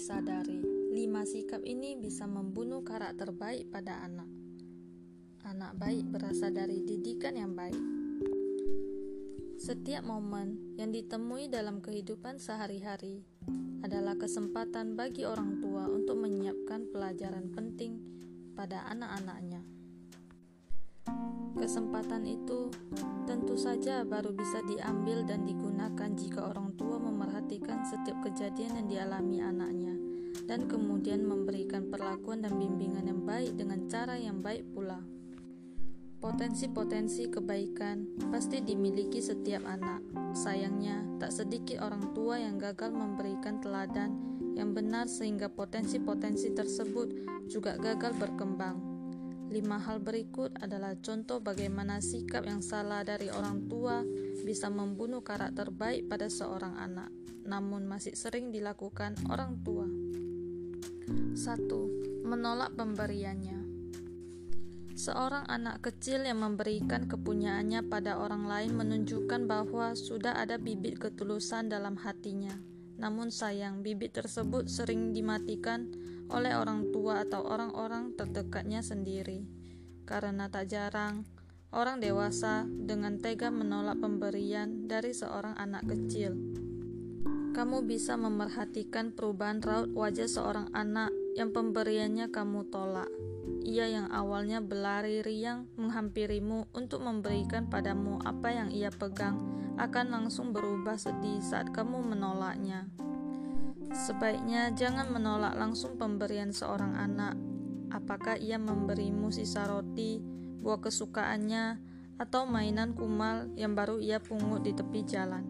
disadari, lima sikap ini bisa membunuh karakter baik pada anak. Anak baik berasal dari didikan yang baik. Setiap momen yang ditemui dalam kehidupan sehari-hari adalah kesempatan bagi orang tua untuk menyiapkan pelajaran penting pada anak-anaknya. Kesempatan itu tentu saja baru bisa diambil dan digunakan jika orang tua memperhatikan setiap kejadian yang dialami anaknya dan kemudian memberikan perlakuan dan bimbingan yang baik dengan cara yang baik pula. Potensi-potensi kebaikan pasti dimiliki setiap anak. Sayangnya, tak sedikit orang tua yang gagal memberikan teladan yang benar sehingga potensi-potensi tersebut juga gagal berkembang. Lima hal berikut adalah contoh bagaimana sikap yang salah dari orang tua bisa membunuh karakter baik pada seorang anak, namun masih sering dilakukan orang tua. 1. Menolak pemberiannya. Seorang anak kecil yang memberikan kepunyaannya pada orang lain menunjukkan bahwa sudah ada bibit ketulusan dalam hatinya. Namun sayang, bibit tersebut sering dimatikan oleh orang tua atau orang-orang terdekatnya sendiri. Karena tak jarang, orang dewasa dengan tega menolak pemberian dari seorang anak kecil. Kamu bisa memerhatikan perubahan raut wajah seorang anak yang pemberiannya kamu tolak. Ia yang awalnya berlari riang menghampirimu untuk memberikan padamu apa yang ia pegang akan langsung berubah sedih saat kamu menolaknya. Sebaiknya jangan menolak langsung pemberian seorang anak. Apakah ia memberimu sisa roti, buah kesukaannya, atau mainan kumal yang baru ia pungut di tepi jalan?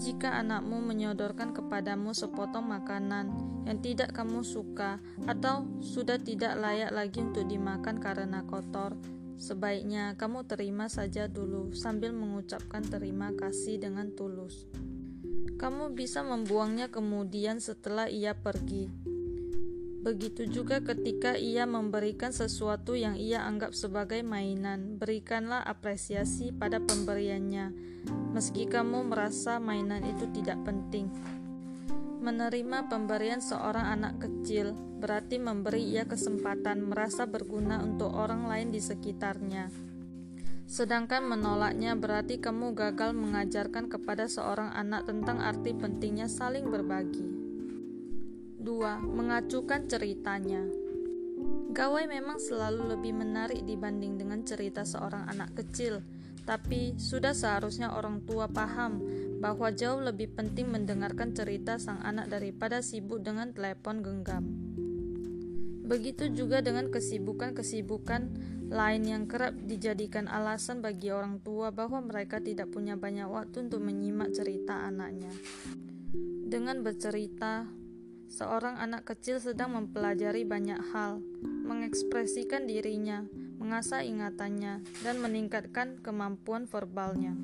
Jika anakmu menyodorkan kepadamu sepotong makanan yang tidak kamu suka atau sudah tidak layak lagi untuk dimakan karena kotor, sebaiknya kamu terima saja dulu sambil mengucapkan terima kasih dengan tulus. Kamu bisa membuangnya kemudian setelah ia pergi. Begitu juga ketika ia memberikan sesuatu yang ia anggap sebagai mainan, berikanlah apresiasi pada pemberiannya, meski kamu merasa mainan itu tidak penting. Menerima pemberian seorang anak kecil berarti memberi ia kesempatan merasa berguna untuk orang lain di sekitarnya. Sedangkan menolaknya berarti kamu gagal mengajarkan kepada seorang anak tentang arti pentingnya saling berbagi. 2. Mengacukan ceritanya. Gawai memang selalu lebih menarik dibanding dengan cerita seorang anak kecil, tapi sudah seharusnya orang tua paham bahwa jauh lebih penting mendengarkan cerita sang anak daripada sibuk dengan telepon genggam. Begitu juga dengan kesibukan-kesibukan lain yang kerap dijadikan alasan bagi orang tua bahwa mereka tidak punya banyak waktu untuk menyimak cerita anaknya. Dengan bercerita, Seorang anak kecil sedang mempelajari banyak hal, mengekspresikan dirinya, mengasah ingatannya, dan meningkatkan kemampuan verbalnya.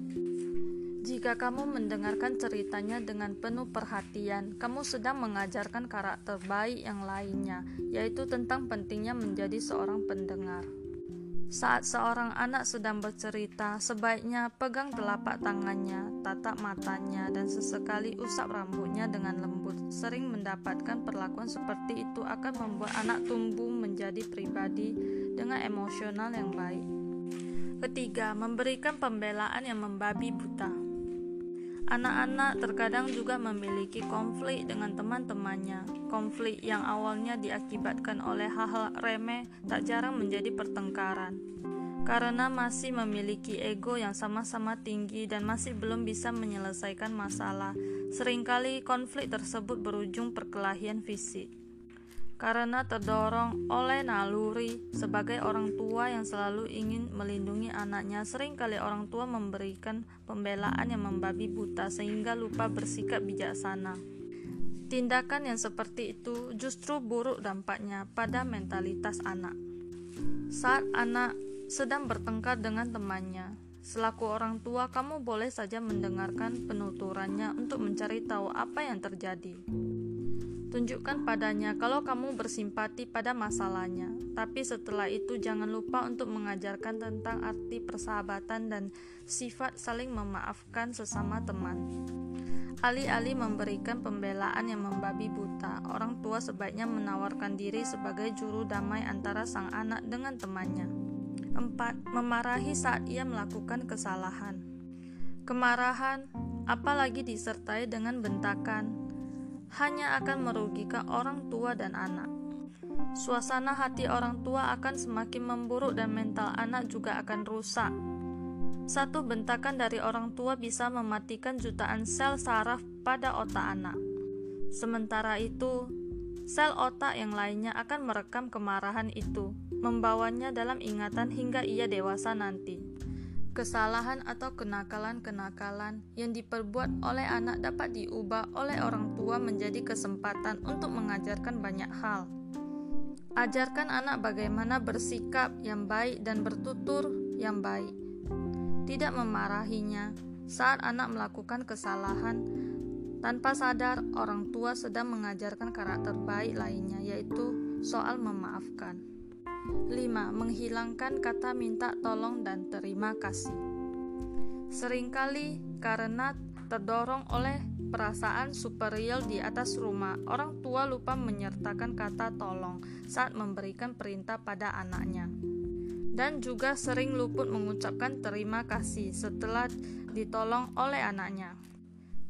Jika kamu mendengarkan ceritanya dengan penuh perhatian, kamu sedang mengajarkan karakter baik yang lainnya, yaitu tentang pentingnya menjadi seorang pendengar. Saat seorang anak sedang bercerita, sebaiknya pegang telapak tangannya, tatap matanya, dan sesekali usap rambutnya dengan lembut. Sering mendapatkan perlakuan seperti itu akan membuat anak tumbuh menjadi pribadi dengan emosional yang baik. Ketiga, memberikan pembelaan yang membabi buta. Anak-anak terkadang juga memiliki konflik dengan teman-temannya. Konflik yang awalnya diakibatkan oleh hal-hal remeh tak jarang menjadi pertengkaran. Karena masih memiliki ego yang sama-sama tinggi dan masih belum bisa menyelesaikan masalah, sering kali konflik tersebut berujung perkelahian fisik karena terdorong oleh naluri sebagai orang tua yang selalu ingin melindungi anaknya sering kali orang tua memberikan pembelaan yang membabi buta sehingga lupa bersikap bijaksana tindakan yang seperti itu justru buruk dampaknya pada mentalitas anak saat anak sedang bertengkar dengan temannya Selaku orang tua, kamu boleh saja mendengarkan penuturannya untuk mencari tahu apa yang terjadi. Tunjukkan padanya kalau kamu bersimpati pada masalahnya, tapi setelah itu jangan lupa untuk mengajarkan tentang arti persahabatan dan sifat saling memaafkan sesama teman. Alih-alih memberikan pembelaan yang membabi buta, orang tua sebaiknya menawarkan diri sebagai juru damai antara sang anak dengan temannya. 4. Memarahi saat ia melakukan kesalahan. Kemarahan, apalagi disertai dengan bentakan, hanya akan merugikan orang tua dan anak. Suasana hati orang tua akan semakin memburuk dan mental anak juga akan rusak satu bentakan dari orang tua bisa mematikan jutaan sel saraf pada otak anak. Sementara itu, sel otak yang lainnya akan merekam kemarahan itu, membawanya dalam ingatan hingga ia dewasa nanti. Kesalahan atau kenakalan-kenakalan yang diperbuat oleh anak dapat diubah oleh orang tua menjadi kesempatan untuk mengajarkan banyak hal. Ajarkan anak bagaimana bersikap yang baik dan bertutur yang baik tidak memarahinya saat anak melakukan kesalahan tanpa sadar orang tua sedang mengajarkan karakter baik lainnya yaitu soal memaafkan 5. Menghilangkan kata minta tolong dan terima kasih Seringkali karena terdorong oleh perasaan superior di atas rumah, orang tua lupa menyertakan kata tolong saat memberikan perintah pada anaknya dan juga sering luput mengucapkan terima kasih setelah ditolong oleh anaknya.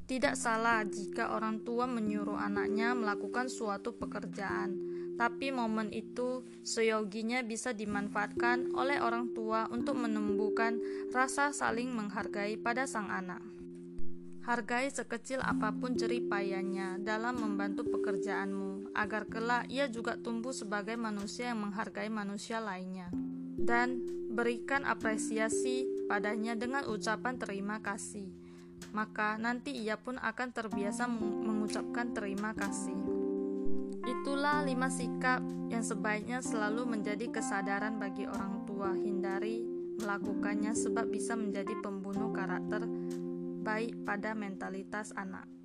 Tidak salah jika orang tua menyuruh anaknya melakukan suatu pekerjaan, tapi momen itu seyoginya bisa dimanfaatkan oleh orang tua untuk menumbuhkan rasa saling menghargai pada sang anak. Hargai sekecil apa pun jeripayanya dalam membantu pekerjaanmu, agar kelak ia juga tumbuh sebagai manusia yang menghargai manusia lainnya dan berikan apresiasi padanya dengan ucapan terima kasih. Maka nanti ia pun akan terbiasa mengucapkan terima kasih. Itulah lima sikap yang sebaiknya selalu menjadi kesadaran bagi orang tua. Hindari melakukannya sebab bisa menjadi pembunuh karakter baik pada mentalitas anak.